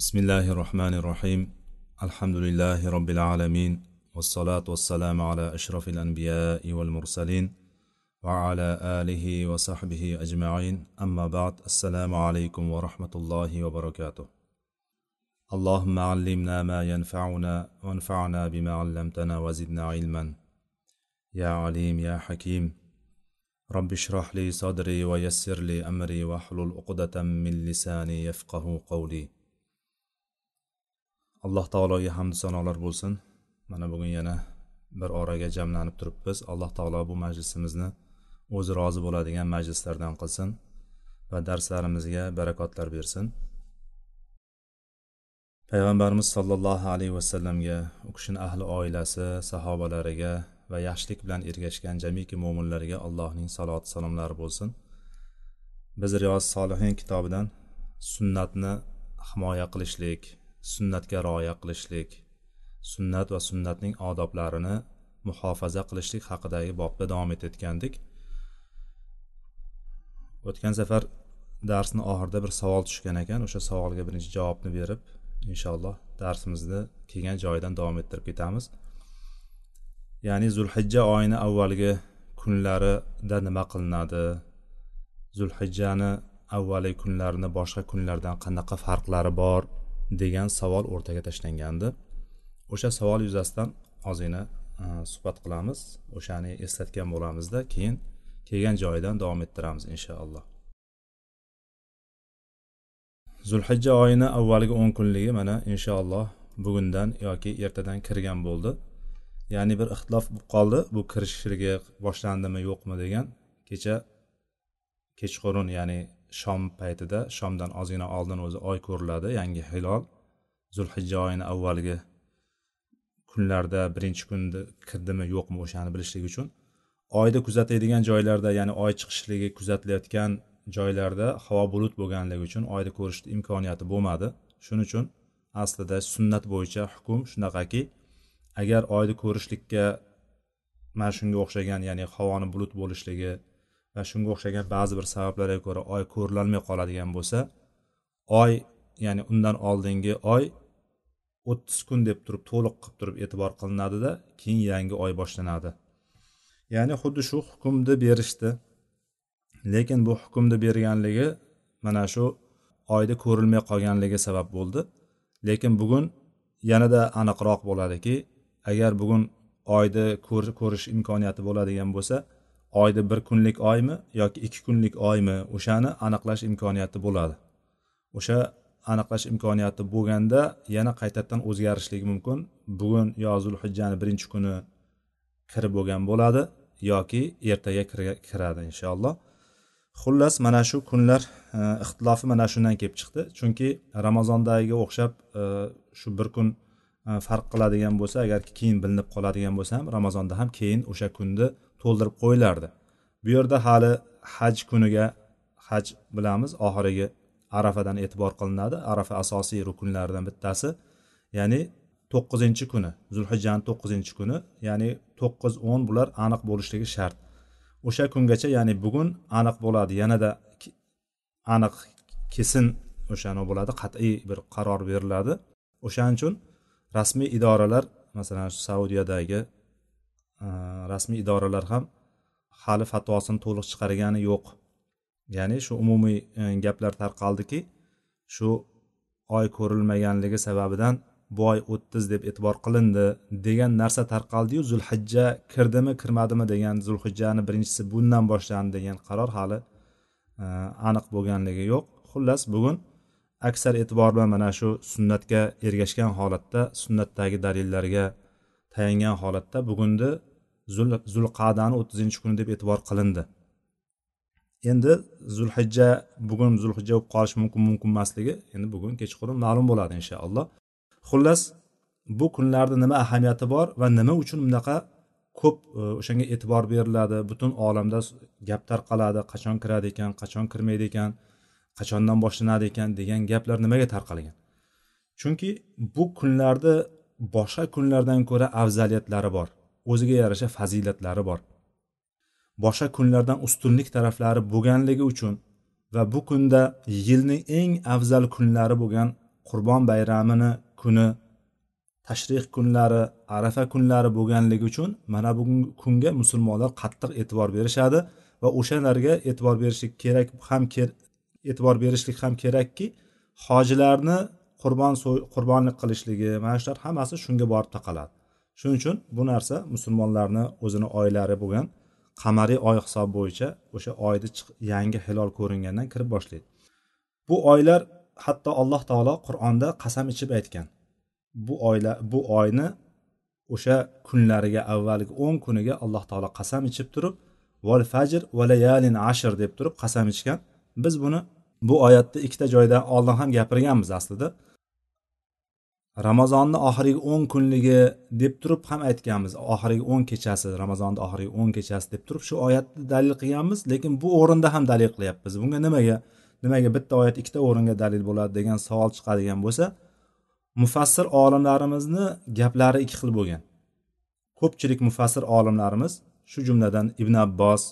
بسم الله الرحمن الرحيم الحمد لله رب العالمين والصلاة والسلام على أشرف الأنبياء والمرسلين وعلى آله وصحبه أجمعين أما بعد السلام عليكم ورحمة الله وبركاته اللهم علمنا ما ينفعنا وانفعنا بما علمتنا وزدنا علما يا عليم يا حكيم رب اشرح لي صدري ويسر لي أمري واحلل عقدة من لساني يفقه قولي alloh taologa hamdu sanolar bo'lsin. Mana bugun yana bir oraga jamlanib turibmiz. Alloh taolo bu majlisimizni o'zi rozi bo'ladigan majlislardan qilsin va darslarimizga barakotlar bersin. Payg'ambarimiz sollallohu alayhi vasallamga u kishini ahli oilasi sahobalariga va yaxshilik bilan ergashgan jamiki mo'minlarga allohning saloti salomlari bo'lsin. Biz riyoz solihin kitobidan sunnatni himoya qilishlik sunnatga rioya qilishlik sunnat va sunnatning odoblarini muhofaza qilishlik haqidagi bobda davom etayotgandik. O'tgan safar darsni oxirida bir savol tushgan ekan o'sha savolga birinchi javobni berib inshaalloh darsimizni kelgan joyidan davom ettirib ketamiz. Ya'ni zulhijja oyini avvalgi kunlarida nima qilinadi? Zulhijjani avvalgi kunlarini boshqa kunlardan qanaqa farqlari bor? Degan savol o'rtaga tashlangandi. O'sha savol yuzasidan ozgina e, suhbat qilamiz. O'shani eslatgan bo'lamizda keyin kelgan joyidan davom ettiramiz inshaalloh. Zulhijja oyini avvalgi o'n kunligi mana inshaalloh bugundan yoki ertadan kirgan bo'ldi. Ya'ni bir ixtilof bo'lib qoldi. Bu kirishligi boshlandimi yo'qmi degan kecha kechqurun ya'ni shom paytida shomdan ozgina oldin o'zi oy ko'riladi yangi hilol. Zulhijja oyini avvalgi kunlarda birinchi kunda kirdimi yo'qmi o'shani bilishlik uchun. Oyni kuzatadigan joylarda ya'ni oy chiqishligi kuzatilayotgan joylarda havo bulut bo'lganligi uchun oyni ko'rish imkoniyati bo'lmadi. Shuning uchun aslida sunnat bo'yicha hukm shunaqaki agar oyni ko'rishlikka mana shunga o'xshagan ya'ni havoni bulut bo'lishligi va shunga o'xshagan ba'zi bir sabablarga ko'ra oy ko'rilolmay qoladigan bo'lsa oy ya'ni undan oldingi oy o'ttiz kun deb turib to'liq qilib turib e'tibor qilinadida keyin yangi oy boshlanadi. Ya'ni xuddi shu hukmni berishdi. Lekin bu hukmni berganligi mana shu oyda ko'rilmay qolganligi sabab bo'ldi. Lekin bugun yanada aniqroq bo'ladiki agar bugun oyni ko'rish imkoniyati bo'ladigan bo'lsa oyda bir kunlik oymi yoki ikki kunlik oymi o'shani aniqlash imkoniyati bo'ladi. O'sha aniqlash imkoniyati bo'lganda yana qaytadan o'zgarishligi mumkin. Bugun yo zulhijjani birinchi kuni kirib bo'lgan bo'ladi yoki ertaga kiradi inshaalloh. Xullas mana shu kunlar e, ixtilofi mana shundan kelib chiqdi. Chunki ramazondagiga o'xshab e, shu bir kun e, farq qiladigan bo'lsa agar keyin bilinib qoladigan bo'lsa ham ramazonda ham keyin o'sha kunni to'ldirib qo'yilardi. Bu yerda hali haj kuniga haj bilamiz oxirgi arafadan e'tibor qilinadi. Arafa asosiy rukunlaridan bittasi ya'ni to'qqizinchi kuni zulhijjani to'qqizinchi kuni ya'ni to'qqiz o'n bular aniq bo'lishligi shart. O'sha kungacha ya'ni bugun aniq bo'ladi. Yanada aniq kesin o'shani bo'ladi qat'iy bir qaror beriladi. O'shaning uchun rasmiy idoralar masalan saudiyadagi Э, rasmiy idoralar ham hali fatvosini to'liq chiqargani yo'q. Ya'ni shu umumiy e, gaplar tarqaldiki shu oy ko'rilmaganligi sababidan bu oy o'ttiz deb e'tibor qilindi degan narsa tarqaldiyu zulhijja kirdimi kirmadimi degan zulhijjani birinchisi bundan boshlandi degan qaror hali e, aniq bo'lganligi yo'q. Xullas bugun aksar e'tibor bilan mana shu sunnatga ergashgan holatda sunnatdagi dalillarga tayangan holatda bugunni zulqadani o'ttizinchi kuni deb e'tibor qilindi. Endi zulhijja bugun zulhijja bo'lib qolishi mumkin mumkin emasligi endi bugun kechqurun ma'lum bo'ladi inshaalloh. Xullas bu kunlarni nima ahamiyati bor va nima uchun bunaqa ko'p e, o'shanga e'tibor beriladi? Butun olamda gap tarqaladi. Qachon kiradi ekan? Qachon kirmaydi ekan? Qachondan boshlanadi ekan? degan gaplar nimaga tarqalgan? Chunki bu kunlarni boshqa kunlardan ko'ra afzaliyatlari bor. O'ziga yarasha fazilatlari bor. Boshqa kunlardan ustunlik taraflari bo'lganligi uchun va bu kunda yilning eng afzal kunlari bo'lgan qurbon bayramini kuni tashrih kunlari arafa kunlari bo'lganligi uchun mana bugungi kunga musulmonlar qattiq e'tibor berishadi va o'shalarga e'tibor berishlik kerak ham e'tibor berishlik ham kerakki hojilarni qurbon qurbonlik qilishligi mana shular hammasi shunga borib taqaladi. Shuning uchun bu narsa musulmonlarni o'zini oylari bo'lgan qamariy oy hisob bo'yicha o'sha oyni yangi hilol ko'ringandan kirib boshlaydi. Bu oylar hatto alloh taolo qur'onda qasam ichib aytgan. Bu oylar bu oyni o'sha kunlariga avvalgi o'n kuniga alloh taolo qasam ichib turib val fajr va layalin ashr deb turib qasam ichgan. Biz buni bu oyatni ikkita joyda oldin ham gapirganmiz aslida. Ramazonni oxirgi o'n kunligi deb turib ham aytganmiz. Oxirgi o'n kechasi ramazonni oxirgi o'n kechasi deb turib shu oyatni dalil qilganmiz lekin bu o'rinda ham dalil qilyapmiz. Bunga nimaga nimaga bitta oyat ikkita o'ringa dalil bo'ladi degan savol chiqadigan bo'lsa mufassir olimlarimizni gaplari ikki xil bo'lgan. Ko'pchilik mufassir olimlarimiz shu jumladan ibn abbos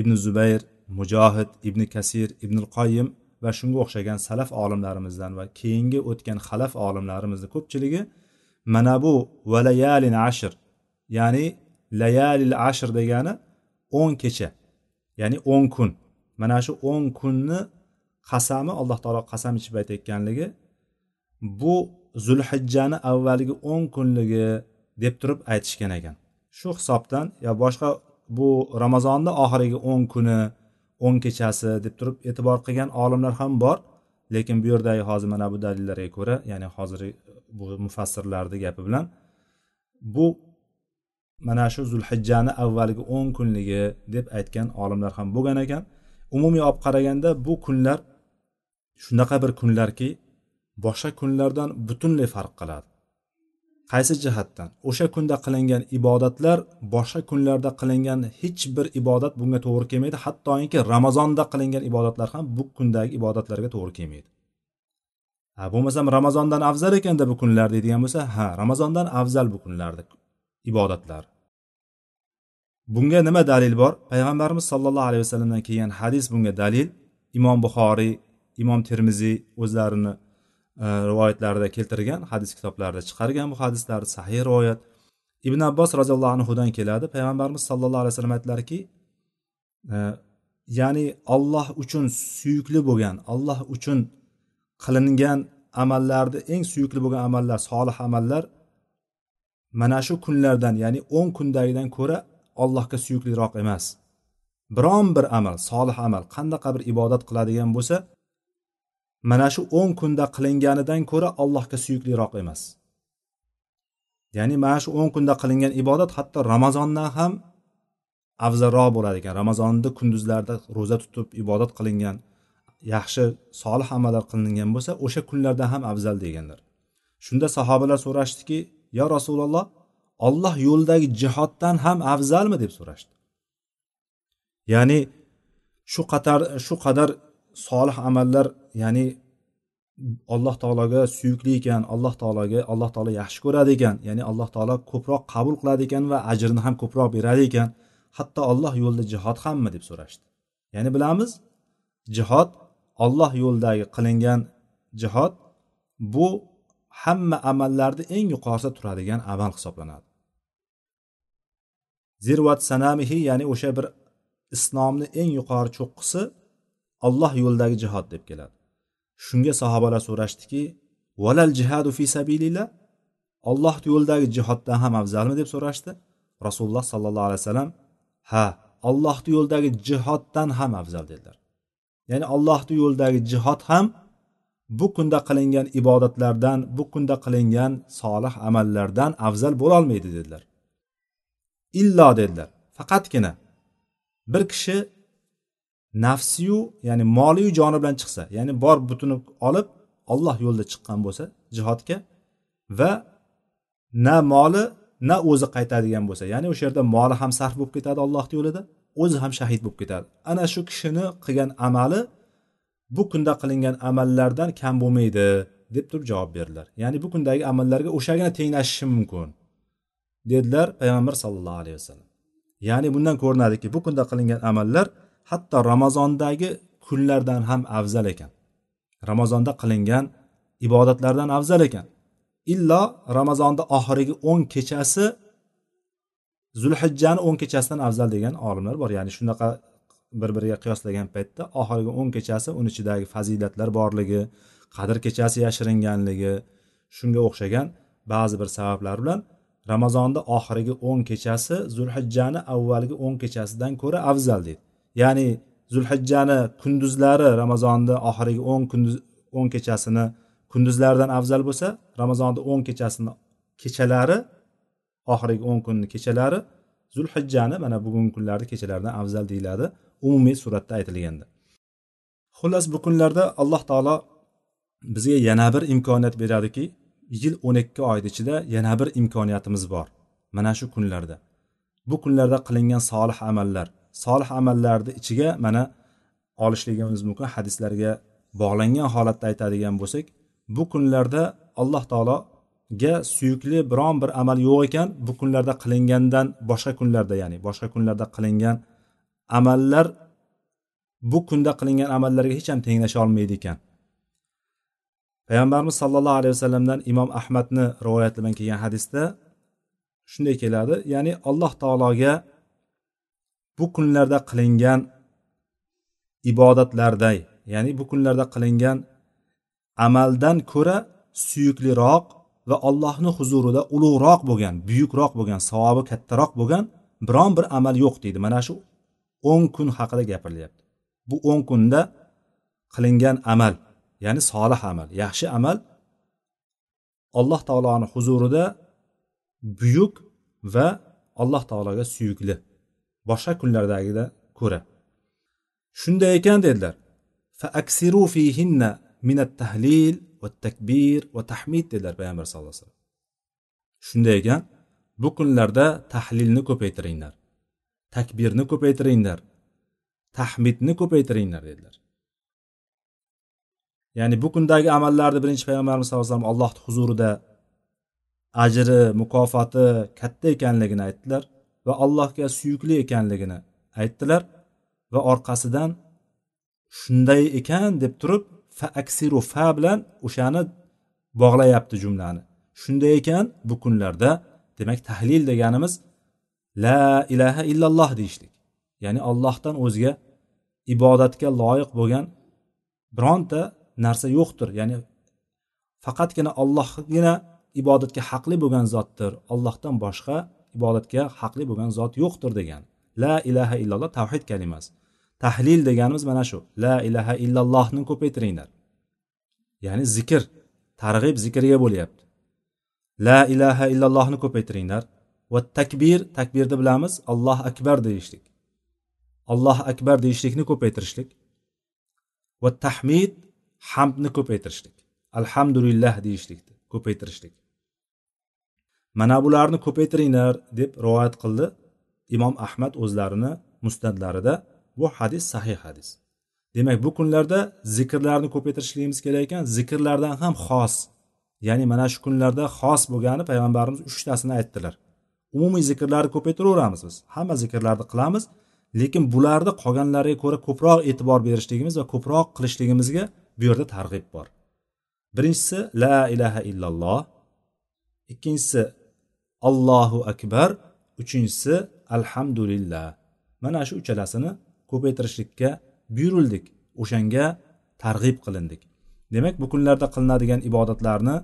ibn zubayr mujohid ibn kasir ibn qoyim va shunga o'xshagan salaf olimlarimizdan va keyingi o'tgan xalaf olimlarimizni ko'pchiligi mana bu valayalin ashr ya'ni layalil ashr degani o'n kecha ya'ni o'n kun. Mana shu o'n kunni qasami alloh taolo qasam ichib aytayotganligi bu zulhijjani avvalgi o'n kunligi deb turib aytishgan ekan. Shu hisobdan yo boshqa bu ramazonni oxirgi o'n kuni o'n kechasi deb turib e'tibor qilgan olimlar ham bor. Lekin bu yerdagi hozir mana bu dalillarga ko'ra ya'ni hozir bu mufassirlarni gapi bilan bu mana shu zulhijjani avvalgi o'n kunligi deb aytgan olimlar ham bo'lgan ekan. Umumiy olib qaraganda bu kunlar shunaqa bir kunlarki boshqa kunlardan butunlay farq qiladi. Qaysi jihatdan? O'sha kunda qilingan ibodatlar boshqa kunlarda qilingan hech bir ibodat bunga to'g'ri kelmaydi. Hattoki ramazonda qilingan ibodatlar ham bu kundagi ibodatlarga to'g'ri kelmaydi. Ha bo'lmasam ramazondan afzal ekanda bu kunlar deydigan bo'lsa ha ramazondan afzal bu kunlarda ibodatlar. Bunga nima dalil bor? Payg'ambarimiz sollallohu alayhi vasallamdan kelgan hadis bunga dalil. Imom buxoriy imom termiziy o'zlarini E, rivoyatlarida keltirgan hadis kitoblarida chiqargan bu hadislar sahih rivoyat. Ibn abbos roziyallohu anhudan keladi. Payg'ambarimiz sallallohu alayhi vasallam aytdilarki e, ya'ni olloh uchun suyukli bo'lgan olloh uchun qilingan amallarni eng suyukli bo'lgan amallar solih amallar mana shu kunlardan ya'ni o'n kundagidan ko'ra allohga suyukliroq emas. Biron bir amal solih amal qanaqa bir ibodat qiladigan bo'lsa mana shu o'n kunda qilinganidan ko'ra allohga suyukliroq emas. Ya'ni mana shu o'n kunda qilingan ibodat hatto ramazondan ham afzalroq bo'ladi ekan. Ramazonni kunduzlarda ro'za tutib ibodat qilingan yaxshi solih amallar qilingan bo'lsa o'sha kunlarda ham afzal deganlar. Shunda sahobalar so'rashdiki yo rasululloh olloh yo'lidagi jihoddan ham afzalmi? deb so'rashdi. Ya'ni shu qadar shu qadar solih amallar ya'ni alloh taologa suyukli ekan alloh taologa alloh taolo yaxshi ko'radi ekan ya'ni alloh taolo ko'proq qabul qiladi ekan va ajrini ham ko'proq beradi ekan. Hatto olloh yo'lida jihod hammi deb so'rashdi. Ya'ni bilamiz jihod olloh yo'lidagi qilingan jihod bu hamma amallarni eng yuqorisida turadigan amal hisoblanadi. Zirvat sanamihi ya'ni o'sha bir islomni eng yuqori cho'qqisi olloh yo'lidagi jihod deb keladi. Shunga sahobalar so'rashdiki valal jihadu fi sabilillah? Olloh yo'lidagi jihoddan ham afzalmi? deb so'rashdi. Rasululloh sollallohu alayhi vasallam ha ollohni yo'lidagi jihoddan ham afzal dedilar. Ya'ni ollohni yo'lidagi jihod ham bu kunda qilingan ibodatlardan bu kunda qilingan solih amallardan afzal bo'lolmaydi dedilar. Illo dedilar. Faqatgina bir kishi nafsiyu ya'ni moliyu joni bilan chiqsa ya'ni bor butuni olib olloh yo'lida chiqqan bo'lsa jihodga va na moli na o'zi qaytadigan bo'lsa ya'ni o'sha yerda moli ham sarf bo'lib ketadi ollohni yo'lida o'zi ham shahid bo'lib ketadi. Ana shu kishini qilgan amali bu kunda qilingan amallardan kam bo'lmaydi deb turib javob berdilar. Ya'ni bu kundagi amallarga o'shagina tenglashishi mumkin dedilar payg'ambar sallallohu alayhi vasallam. Ya'ni bundan ko'rinadiki bu kunda qilingan amallar hatto ramazondagi kunlardan ham afzal ekan. Ramazonda qilingan ibodatlardan afzal ekan. Illo ramazonni oxirgi o'n kechasi zulhijjani o'n kechasidan afzal degan olimlar bor. Ya'ni shunaqa bir biriga qiyoslagan paytda oxirgi o'n kechasi uni ichidagi fazilatlar borligi qadr kechasi yashiringanligi shunga o'xshagan ba'zi bir sabablar bilan ramazonni oxirgi o'n kechasi zulhijjani avvalgi o'n kechasidan ko'ra afzal deydi. Ya'ni zulhijjani kunduzlari ramazonni oxirgi o'n kunduz o'n kechasini kunduzlaridan afzal bo'lsa ramazonni o'n kechasini kechalari oxirgi o'n kunni kechalari zulhijjani mana bugungi kunlarni kechalaridan afzal deyiladi umumiy suratda aytilganda. Xullas bu kunlarda alloh taolo bizga yana bir imkoniyat beradiki yil o'n ikki oyni ichida yana bir imkoniyatimiz bor mana shu kunlarda. Bu kunlarda qilingan solih amallar solih amallarni ichiga mana olishligimiz mumkin hadislarga bog'langan holatda aytadigan bo'lsak bu kunlarda alloh taologa suyukli biron bir amal yo'q ekan bu kunlarda qilingandan boshqa kunlarda ya'ni boshqa kunlarda qilingan amallar bu kunda qilingan amallarga hech ham tenglasha olmaydi ekan. Payg'ambarimiz sollallohu alayhi vasallamdan imom ahmadni rivoyati bilan kelgan hadisda shunday keladi ya'ni alloh taologa bu kunlarda qilingan ibodatlarday ya'ni bu kunlarda qilingan amaldan ko'ra suyukliroq va allohni huzurida ulug'roq bo'lgan buyukroq bo'lgan savobi kattaroq bo'lgan biron bir amal yo'q deydi. Mana shu o'n kun haqida gapirilyapti bu o'n kunda qilingan amal ya'ni solih amal yaxshi amal alloh taoloni huzurida buyuk va alloh taologa suyukli. Boshqa kunlardagidan ko'ra. Shunday ekan dedilar. Faaksiru fihinna minat tahlil va takbir va tahmid dedilar payg'ambar sallallohu alayhi vasallam. Shunday ekan bu kunlarda tahlilni ko'paytiringlar takbirni ko'paytiringlar tahmidni ko'paytiringlar dedilar. Ya'ni bu kundagi amallarni birinchi payg'ambarimiz sallallohu alayhi vasallam allohni huzurida ajri mukofoti katta ekanligini aytdilar. Va allohga suyukli ekanligini aytdilar va orqasidan shunday ekan deb turib fa aksiru fa bilan o'shani bog'layapti jumlani. Shunday ekan bu kunlarda demak tahlil deganimiz la ilaha illalloh deyishlik. Ya'ni allohdan o'zga ibodatga loyiq bo'lgan bironta narsa yo'qdir. Ya'ni faqatgina ollohgina ibodatga haqli bo'lgan zotdir. Ollohdan boshqa ibodatga haqli bo'lgan zot yo'qdir degan. La ilaha illalloh tavhid kalimasi tahlil deganimiz mana shu. La ilaha illallohni ko'paytiringlar. Ya'ni zikr targ'ib zikrga bo'lyapti. La ilaha illallohni ko'paytiringlar. Va takbir takbirni bilamiz alloh akbar deyishlik. Alloh akbar deyishlikni ko'paytirishlik. Va tahmid hamdni ko'paytirishlik. Alhamdulillah deyishlikni ko'paytirishlik. Mana bularni ko'paytiringlar deb rivoyat qildi imom ahmad o'zlarini musnatlarida bu hadis sahih hadis. Demak bu kunlarda zikrlarni ko'paytirishligimiz kerak ekan. Zikrlardan ham xos ya'ni mana shu kunlarda xos bo'lgani payg'ambarimiz uchtasini aytdilar. Umumiy zikrlarni ko'paytiraveramiz biz. Hamma zikrlarni qilamiz lekin bularni qolganlariga ko'ra ko'proq e'tibor berishligimiz va ko'proq qilishligimizga bu yerda targ'ib bor. Birinchisi la ilaha illalloh. Ikkinchisi allohu akbar. Uchinchisi alhamdulillah. Mana shu uchalasini ko'paytirishlikka buyurildik. O'shanga targ'ib qilindik. Demak bu kunlarda qilinadigan ibodatlarni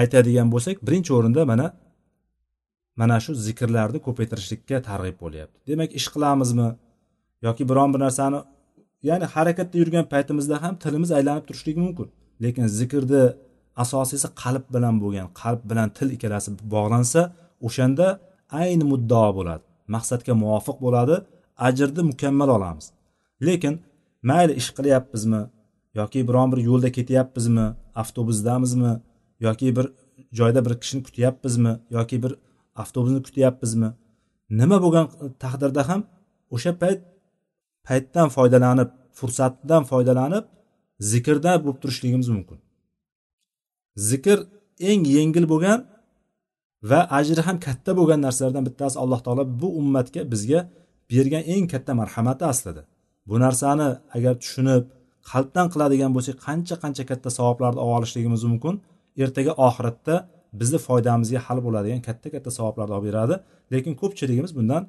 aytadigan bo'lsak birinchi o'rinda mana mana shu zikrlarni ko'paytirishlikka targ'ib bo'lyapti. Demak ish qilamizmi? Yoki biron bir narsani ya'ni harakatda yurgan paytimizda ham tilimiz aylanib turishligi mumkin. Lekin zikrni asosiysi qalb bilan bo'lgan qalb bilan til ikkalasi bog'lansa o'shanda ayni muddao bo'ladi maqsadga muvofiq bo'ladi ajrni mukammal olamiz. Lekin mayli ish qilyapmizmi yoki biron bir yo'lda ketyapmizmi avtobusdamizmi yoki bir joyda bir kishini kutyapmizmi yoki bir avtobusni kutyapmizmi nima bo'lgan taqdirda ham o'sha payt paytdan foydalanib fursatdan foydalanib zikrda bo'lib turishligimiz mumkin. Zikr eng yengil bo'lgan va ajri ham katta bo'lgan narsalardan bittasi alloh taolo bu ummatga bizga bergan eng katta marhamati aslida. Bu narsani agar tushunib qalbdan qiladigan bo'lsak qancha qancha katta savoblarni olib olishligimiz mumkin ertaga oxiratda bizni foydamizga hal bo'ladigan katta katta savoblarni olib beradi. Lekin ko'pchiligimiz bundan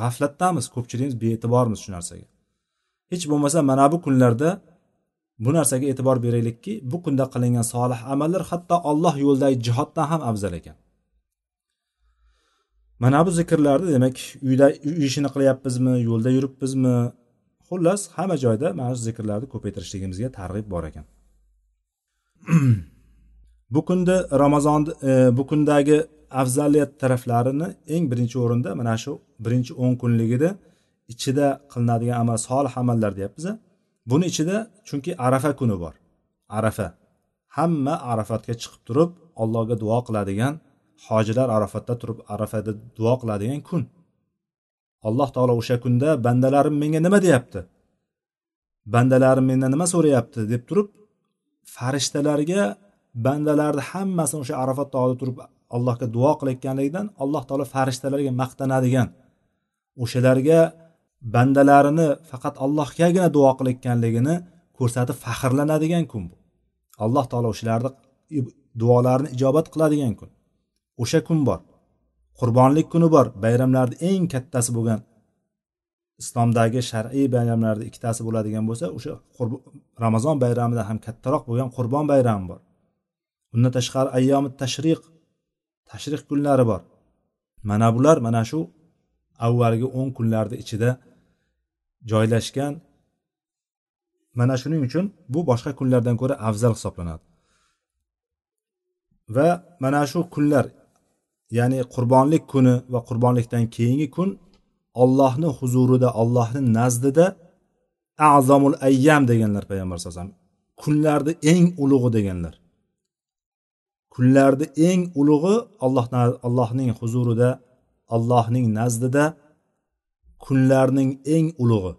g'aflatdamiz ko'pchiligimiz bee'tibormiz shu narsaga. Hech bo'lmasa mana bu kunlarda bu narsaga e'tibor beraylikki bu kunda qilingan solih amallar hatto olloh yo'lidagi jihoddan ham afzal ekan. Mana bu zikrlarni demak uyda uy ishini qilyapmizmi yo'lda yuribmizmi xullas hamma joyda mana shu zikrlarni ko'paytirishligimizga targ'ib bor ekan. Bu kunda ramazon e, bu kundagi afzaliyat taraflarini eng birinchi o'rinda mana shu birinchi o'n kunligida ichida qilinadigan amal solih amallar deyapmiz buni ichida chunki arafa kuni bor. Arafa. Hamma arafatga chiqib turib allohga duo qiladigan hojilar arafatda turib arafada duo qiladigan kun. Alloh taolo o'sha kunda bandalarim menga nima deyapti? Bandalarim mendan nima so'rayapti? deb turib farishtalarga bandalarni hammasini o'sha arafat tog'ida turib allohga duo qilayotganligidan alloh taolo farishtalarga maqtanadigan o'shalarga bandalarini faqat allohgagina duo qilayotganligini ko'rsatib faxrlanadigan kun bu. Alloh taolo o'shalarni duolarini ijobat qiladigan kun. O'sha kun bor. Qurbonlik kuni bor. Bayramlarni eng kattasi bo'lgan islomdagi shar'iy bayramlarni ikkitasi bo'ladigan bo'lsa o'sha ramazon bayramida ham kattaroq bo'lgan qurbon bayrami bor. Undan tashqari ayyomi tashriq tashriq kunlari bor. Mana bular mana shu avvalgi o'n kunlarni ichida joylashgan. Mana shuning uchun bu boshqa kunlardan ko'ra afzal hisoblanadi. Va mana shu kunlar ya'ni qurbonlik kuni va qurbonlikdan keyingi kun ollohni huzurida ollohni nazdida azomul ayyam deganlar payg'ambar alayhi vasallam. Kunlarni eng ulug'i deganlar. Kunlarni eng ulug'i alloh allohning huzurida allohning nazdida kunlarning eng ulug'i.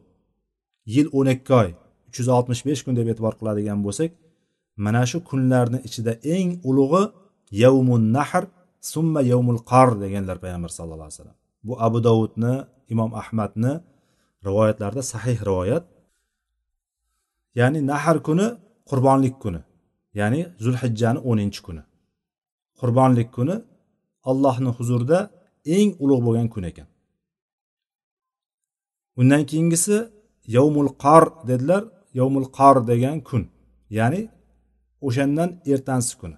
Yil o'n ikki oy uch yuz oltmish besh kun deb e'tibor qiladigan bo'lsak mana shu kunlarni ichida eng ulug'i yavmun nahr summa yavmul qor deganlar payg'ambar sallallohu alayhi vasallam. Bu abu dovudni imom ahmadni rivoyatlarida sahih rivoyat. Ya'ni nahr kuni qurbonlik kuni ya'ni zulhijjani o'ninchi kuni. Qurbonlik kuni allohni huzurida eng ulug' bo'lgan kun ekan. Undan keyingisi yovmul qor dedilar. Yovmul qor degan kun. Ya'ni o'shandan ertasi kuni.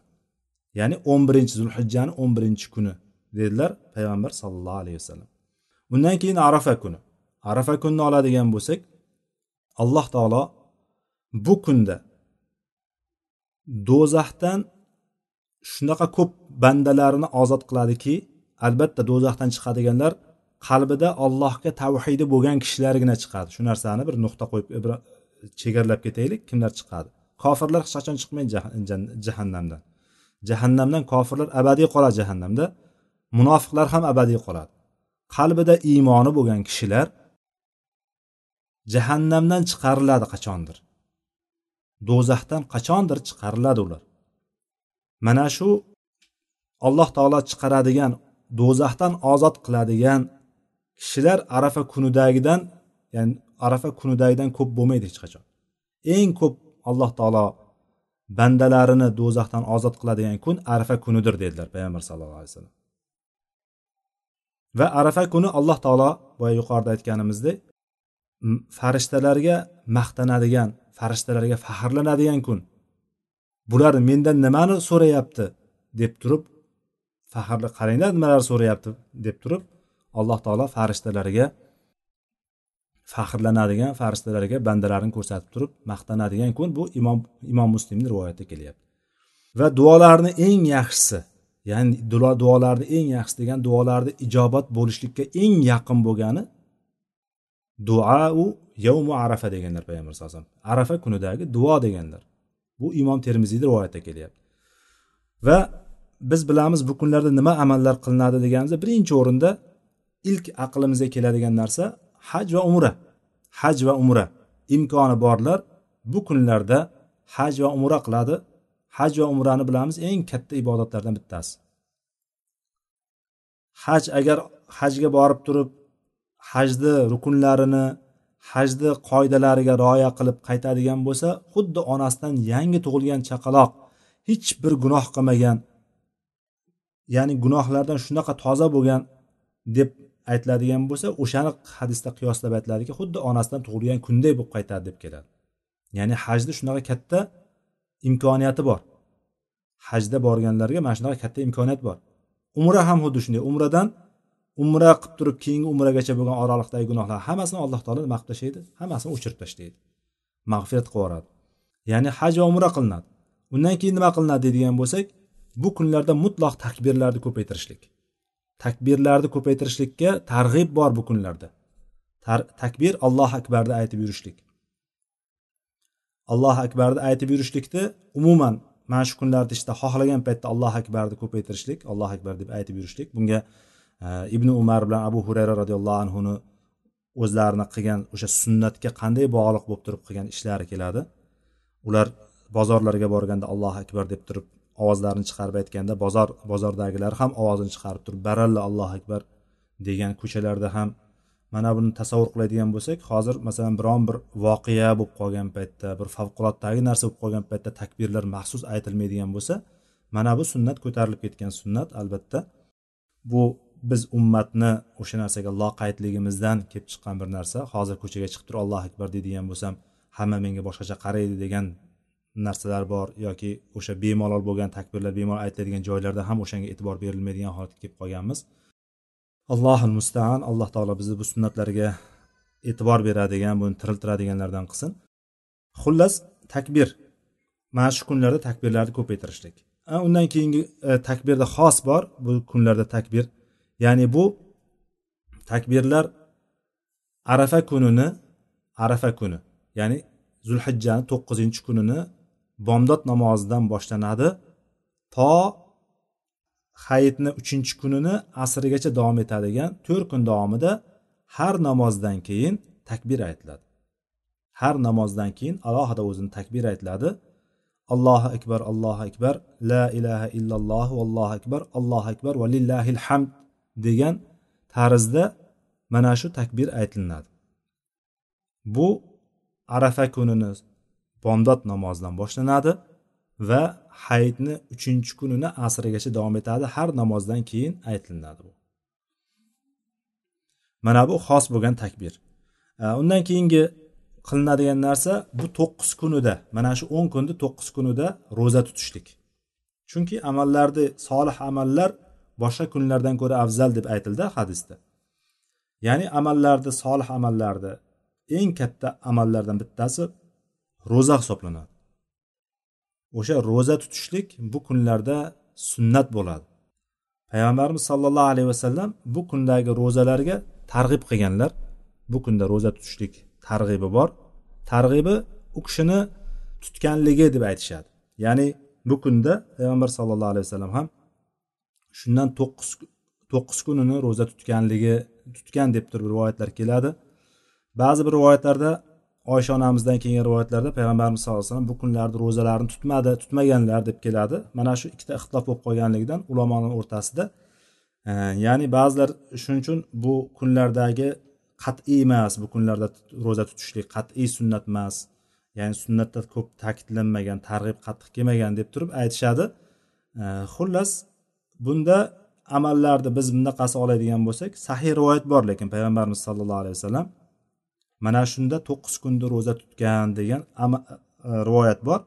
Ya'ni o'n birinchi zulhijjani o'n birinchi kuni dedilar payg'ambar sallallohu alayhi vasallam. Undan keyin arafa kuni. Arafa kunini oladigan bo'lsak alloh taolo bu kunda do'zaxdan shunaqa ko'p bandalarini ozod qiladiki albatta do'zaxdan chiqadiganlar qalbida allohga tavhidi bo'lgan kishilargina chiqadi. Shu narsani bir nuqta qo'yib bir chegaralab ketaylik kimlar chiqadi? Kofirlar hech qachon chiqmaydi jahannamdan. Jahannamdan kofirlar abadiy qoladi jahannamda. Munofiqlar ham abadiy qoladi. Qalbida iymoni bo'lgan kishilar jahannamdan chiqariladi qachondir? Do'zaxdan qachondir chiqariladi ular. Mana shu alloh taolo chiqaradigan do'zaxdan ozod qiladigan kishilar arafa kunidagidan ya'ni arafa kunidagidan ko'p bo'lmaydi hech qachon. Eng ko'p alloh taolo bandalarini do'zaxdan ozod qiladigan kun arafa kunidir dedilar payg'ambar sallallohu alayhi vasallam. Va arafa kuni alloh taolo boya yuqorida aytganimizdek farishtalarga maqtanadigan farishtalarga faxrlanadigan kun. Bular mendan nimani so'rayapti deb turib faxrli qaranglar nimalar so'rayapti deb turib alloh taolo farishtalariga faxrlanadigan farishtalariga bandalarini ko'rsatib turib maqtanadigan kun bu imom imom muslimni rivoyatida kelyapti. Va duolarni eng yaxshisi ya'ni duolarni eng yaxshisi degan duolarni ijobat bo'lishlikka eng yaqin bo'lgani duau yavmu arafa deganlar payg'ambar sallallohu alayhi vasallam. Arafa kunidagi duo deganlar. Bu imom termiziyni rivoyatida kelyapti. Va biz bilamiz bu kunlarda nima amallar qilinadi deganimizda birinchi o'rinda ilk aqlimizga keladigan narsa haj va umra. Haj va umra. Imkoni borlar bu kunlarda haj va umra qiladi. Haj va umrani bilamiz eng katta ibodatlardan bittasi. Haj agar hajga borib turib hajni rukunlarini hajni qoidalariga rioya qilib qaytadigan bo'lsa xuddi onasidan yangi tug'ilgan chaqaloq hech bir gunoh qilmagan ya'ni gunohlardan shunaqa toza bo'lgan deb aytiladigan bo'lsa o'shani hadisda qiyoslab aytiladiki xuddi onasidan tug'ilgan kunday bo'lib qaytadi deb keladi. Ya'ni hajni shunaqa katta imkoniyati bor. Hajda borganlarga mana shunaqa katta imkoniyat bor. Umra ham xuddi shunday. Umradan umra qilib turib keyingi umragacha bo'lgan oraliqdagi gunohlar hammasini alloh taolo nima qilib tashlaydi hammasini o'chirib tashlaydi mag'firat qilib yuboradi. Ya'ni haj va umra qilinadi. Undan keyin nima qilinadi deydigan bo'lsak bu kunlarda mutloq takbirlarni ko'paytirishlik. Takbirlarni ko'paytirishlikka targ'ib bor bu kunlarda. Takbir allohu akbarni aytib yurishlik. Allohu akbarni aytib yurishlikni umuman mana shu kunlarda ishda xohlagan paytda allohu akbarni ko'paytirishlik allohu akbar deb aytib yurishlik. Bunga e, ibn umar bilan abu hurayra roziyallohu anhuni o'zlarini qilgan o'sha sunnatga qanday bog'liq bo'lib turib qilgan ishlari keladi. Ular bozorlarga borganda allohu akbar deb turib ovozlarini chiqarib aytganda bozor bozordagilar ham ovozini chiqarib turib baralla allohu akbar degan ko'chalarda ham mana buni tasavvur qiladigan bo'lsak hozir masalan biron bir voqea bo'lib qolgan paytda bir favqulotdagi narsa bo'lib qolgan paytda takbirlar maxsus aytilmaydigan bo'lsa mana bu sunnat ko'tarilib ketgan sunnat albatta. Bu biz ummatni o'sha narsaga loqaydligimizdan kelib chiqqan bir narsa. Hozir ko'chaga chiqib turib allohu akbar deydigan bo'lsam hamma menga boshqacha qaraydi degan narsalar bor yoki o'sha bemalol bo'lgan takbirlar bemalol aytiladigan joylarda ham o'shanga e'tibor berilmaydigan holatga kelib qolganmiz. Allohil mustaan alloh taolo bizni bu sunnatlarga e'tibor beradigan buni tiriltiradiganlardan qilsin. Xullas takbir. Mana shu kunlarda takbirlarni ko'paytirishlik. Undan keyingi e, takbirda xos bor bu kunlarda takbir. Ya'ni bu takbirlar arafa kunini arafa kuni. Ya'ni zulhijjani to'qqizinchi kunini bomdod namozidan boshlanadi. To hayitni uchinchi kunini asrigacha davom etadigan to'rt kun davomida har namozdan keyin takbir aytiladi. Har namozdan keyin alohida o'zini takbir aytiladi. Allohu akbar allohu akbar la ilaha illalloh vallohu akbar allohu akbar va lillahil hamd degan tarzda mana shu takbir aytilinadi. Bu arafa kunini bomdod namozidan boshlanadi va hayitni uchinchi kunini asrigacha davom etadi. Har namozdan keyin aytilinadi bu. Mana bu xos bo'lgan takbir. Undan keyingi qilinadigan narsa bu to'qqiz kunida mana shu o'n kunda to'qqiz kunida ro'za tutishlik. Chunki amallarni solih amallar boshqa kunlardan ko'ra afzal deb aytildi hadisda. Ya'ni amallarni solih amallarni eng katta amallardan bittasi ro'za hisoblanadi. O'sha ro'za tutishlik bu kunlarda sunnat bo'ladi. Payg'ambarimiz sollallohu alayhi vasallam bu kundagi ro'zalarga targ'ib qilganlar. Bu kunda ro'za tutishlik targ'ibi bor. Targ'ibi u kishini tutganligi deb aytishadi. Ya'ni bu kunda payg'ambar sallallohu alayhi vasallam ham shundan to'qqiz to'qqiz kunini ro'za tutganligi tutgan deb turib rivoyatlar keladi. Ba'zi bir rivoyatlarda oysha onamizdan kelgan rivoyatlarda payg'ambarimiz sallallohu alayhi vasallam bu kunlarda ro'zalarini tutmadi tutmaganlar deb keladi. Mana shu ikkita ixtilof bo'lib qolganligidan ulamolar o'rtasida. E, ya'ni ba'zilar shuning uchun bu kunlardagi qat'iy emas bu kunlarda ro'za tutishlik qat'iy sunnat emas. Ya'ni sunnatda ko'p ta'kidlanmagan targ'ib qattiq kelmagan deb turib aytishadi. E, xullas bunda amallarni biz bunaqasi oladigan bo'lsak sahiy rivoyat bor lekin payg'ambarimiz sallallohu alayhi vasallam mana shunda to'qqiz kunda ro'za tutgan degan e, rivoyat bor.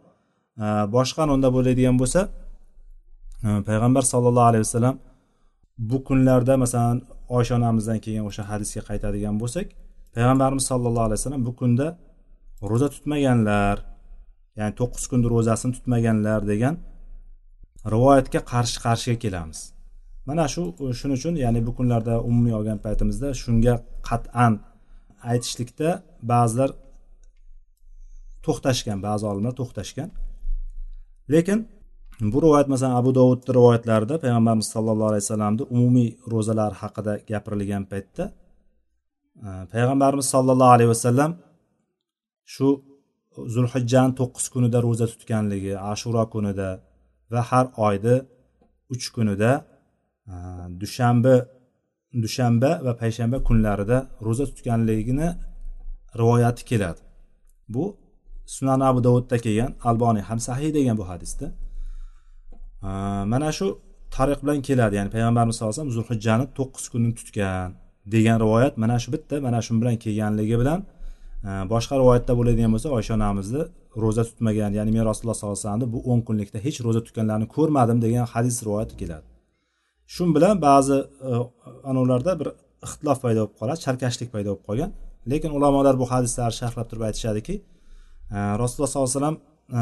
E, boshqa unda bo'ladigan bo'lsa e, payg'ambar sollallohu alayhi vasallam bu kunlarda masalan oysha onamizdan keyin o'sha hadisga qaytadigan bo'lsak payg'ambarimiz sollallohu alayhi vasallam bu kunda ro'za tutmaganlar ya'ni to'qqiz kunda ro'zasini tutmaganlar degan rivoyatga qarshi qarshiga kelamiz. Mana shu shuning uchun ya'ni bu kunlarda umumiy olgan paytimizda shunga qat'an aytishlikda ba'zilar to'xtashgan ba'zi olimlar to'xtashgan. Lekin bu rivoyat masalan abu dovudni rivoyatlarida payg'ambarimiz sallallohu alayhi vasallamni umumiy ro'zalar haqida gapirilgan paytda e, payg'ambarimiz sollallohu alayhi vasallam shu zulhijjani to'qqiz kunida ro'za tutganligi ashuro kunida va har oyni uch kunida e, dushanba dushanba va payshanba kunlarida ro'za tutganligini rivoyati keladi. Bu sunan abu dovudda kelgan alboniy ham sahiy degan bu hadisda. Mana shu tariq bilan keladi ya'ni payg'ambarimiz sallallohu alayhi vasallam zulhijjani to'qqiz kunni tutgan degan rivoyat mana shu bitta mana shu bilan kelganligi bilan boshqa rivoyatda bo'ladigan bo'lsa oysha onamizni ro'za tutmagan ya'ni men rasululloh sollallohu alayhi vasallamni bu o'n kunlikda hech ro'za tutganlarini ko'rmadim degan hadis rivoyati keladi. Shu bilan ba'zi e, anavlarda bir ixtilof paydo bo'lib qoladi chalkashlik paydo bo'lib qolgan. Lekin ulamolar bu hadislarni sharhlab turib aytishadiki e, rasululloh sollallohu alayhi vasallam e,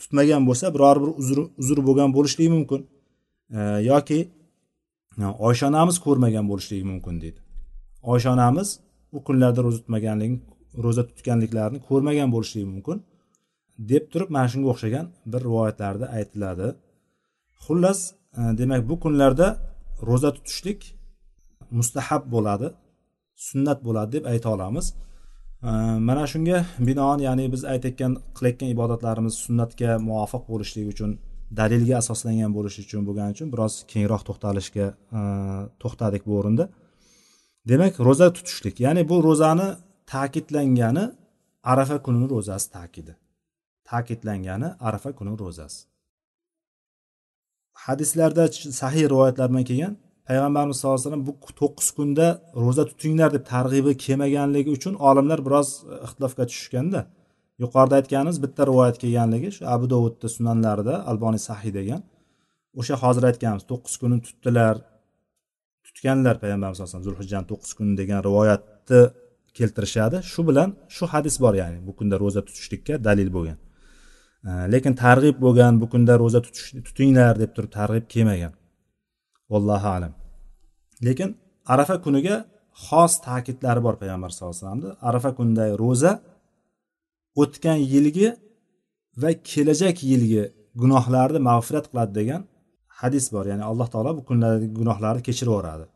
tutmagan bo'lsa biror bir uzr uzr bo'lgan bo'lishligi mumkin. E, yoki e, oysha onamiz ko'rmagan bo'lishligi mumkin deydi. Oysha onamiz u kunlarda ro'za tutmaganligini ro'za tutganliklarini ko'rmagan bo'lishligi mumkin deb turib mana shunga o'xshagan bir rivoyatlarda aytiladi. Xullas Э, demak bu kunlarda ro'za tutishlik mustahab bo'ladi sunnat bo'ladi deb ayta olamiz. Э, mana shunga binoan ya'ni biz aytayotgan qilayotgan ibodatlarimiz sunnatga muvofiq bo'lishligi uchun dalilga asoslangan bo'lishi uchun bo'lgani uchun biroz kengroq to'xtalishga э, to'xtadik bu o'rinda. Demak ro'za tutishlik ya'ni bu ro'zani ta'kidlangani arafa kunini ro'zasi ta'kidi. Ta'kidlangani arafa kuni ro'zasi. Hadislarda sahiy rivoyatlar bilan kelgan payg'ambarimiz sallallohu alayhi vasallam bu to'qqiz kunda ro'za tutinglar deb targ'ibi kelmaganligi uchun olimlar biroz e, ixtilofga tushishganda yuqorida aytganimiz bitta rivoyat kelganligi shu abu dovudni sunanlarida alboniy sahiy degan. O'sha hozir aytganimiz to'qqiz kunni tutdilar tutganlar payg'ambarimiz sallallohu alayhi vasallam zulhijjani to'qqiz kuni degan rivoyatni keltirishadi. Shu bilan shu hadis bor ya'ni bu kunda ro'za tutishlikka dalil bo'lgan. Э, lekin targ'ib bo'lgan bu kunda ro'za tutish tutinglar deb turib targ'ib kelmagan. Vallohu alam. Lekin arafa kuniga xos ta'kidlari bor payg'ambar sallallohu alayhi vasallamni arafa kunidagi ro'za o'tgan yilgi va kelajak yilgi gunohlarni mag'firat qiladi degan hadis bor. Ya'ni alloh taolo bu kunlardagi gunohlarni kechirib yuboradi.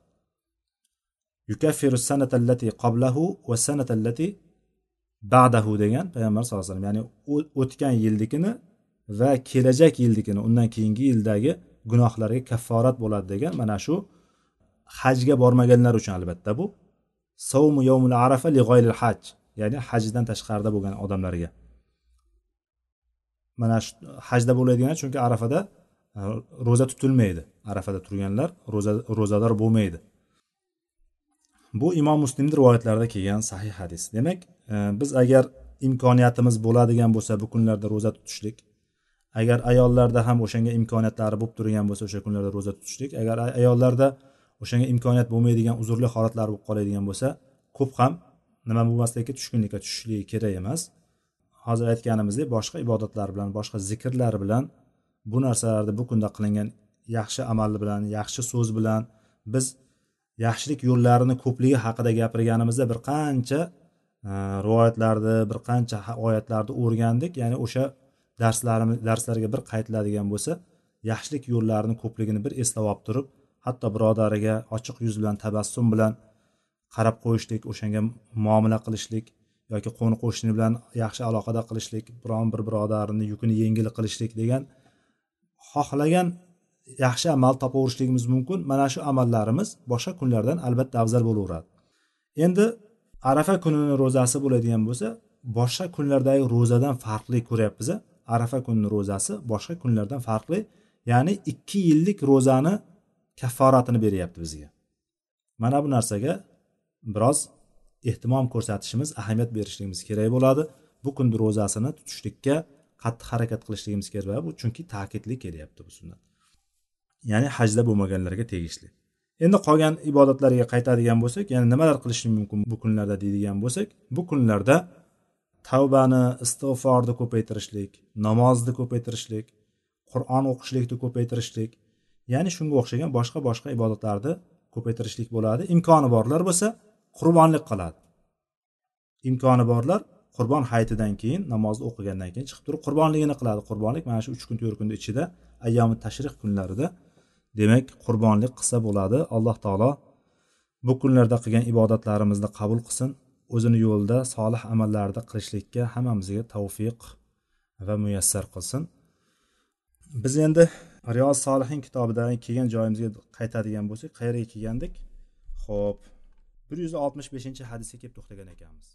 Yukaffiru sanatallati qablahu va sanatallati ba'dahu degan payg'ambar sallallohu alayhi vasallam. Ya'ni o'tgan yilnikini va kelajak yilnikini undan keyingi yildagi gunohlarga kafforat bo'ladi degan mana shu hajga bormaganlar uchun albatta bu. Savmu yovmul arafa li g'oylil haj ya'ni hajdan tashqarida bo'lgan odamlarga. Mana shu hajda bo'ladigan chunki arafada e, ro'za tutilmaydi. Arafada turganlar ro'za ro'zador bo'lmaydi. Bu imom muslimni rivoyatlarida kelgan sahih hadis. Demak e, biz agar imkoniyatimiz bo'ladigan bo'lsa bu kunlarda ro'za tutishlik agar ayollarda ham o'shanga imkoniyatlari bo'lib turgan bo'lsa o'sha kunlarda ro'za tutishlik agar ayollarda o'shanga imkoniyat bo'lmaydigan uzrli holatlar bo'lib qoladigan bo'lsa ko'p ham nima bo'lmaslikka tushkunlikka tushishligi kerak emas. Hozir aytganimizdek boshqa ibodatlar bilan boshqa zikrlar bilan bu narsalarni bu kunda qilingan yaxshi amal bilan yaxshi so'z bilan biz yaxshilik yo'llarini ko'pligi haqida gapirganimizda bir qancha e, rivoyatlarni bir qancha oyatlarni o'rgandik. Ya'ni o'sha darslarimiz darslarga bir qaytiladigan bo'lsa yaxshilik yo'llarini ko'pligini bir eslab olib turib hatto birodariga ochiq yuz bilan tabassum bilan qarab qo'yishlik o'shanga muomala qilishlik yoki qo'ni qo'shni bilan yaxshi aloqada qilishlik biron bir birodarni yukini yengil qilishlik degan xohlagan yaxshi amal topaverishligimiz mumkin. Mana shu amallarimiz boshqa kunlardan albatta afzal bo'laveradi. Endi arafa kunini ro'zasi bo'ladigan bo'lsa boshqa kunlardagi ro'zadan farqli ko'ryapmiz arafa kunini ro'zasi boshqa kunlardan farqli ya'ni ikki yillik ro'zani kafforatini beryapti bizga. Mana bu narsaga biroz ehtimom ko'rsatishimiz ahamiyat berishligimiz kerak bo'ladi. Bu kunni ro'zasini tutishlikka qattiq harakat qilishligimiz kerak bu chunki ta'kidli kelyapti bu sunnat. Ya'ni hajda bo'lmaganlarga tegishli. Endi qolgan ibodatlarga qaytadigan bo'lsak ya'ni nimalar qilish mumkin bu kunlarda deydigan bo'lsak bu kunlarda tavbani istig'forni ko'paytirishlik namozni ko'paytirishlik qur'on o'qishlikni ko'paytirishlik ya'ni shunga o'xshagan boshqa boshqa ibodatlarni ko'paytirishlik bo'ladi. Imkoni borlar bo'lsa qurbonlik qiladi. Imkoni borlar qurbon hayitidan keyin namozni o'qigandan keyin chiqib turib qurbonligini qiladi. Qurbonlik mana shu uch kun to'rt kunni ichida ayyomi tashrih kunlarida demak qurbonlik qilsa bo'ladi alloh taolo bu kunlarda qilgan ibodatlarimizni qabul qilsin o'zini yo'lida solih amallarni qilishlikka hammamizga tavfiq va muyassar qilsin. Biz endi riyoz solihin kitobidan kelgan joyimizga qaytadigan bo'lsak qayerga kelgandik. Ho'p bir yuz oltmish beshinchi hadisga kelib to'xtagan ekanmiz.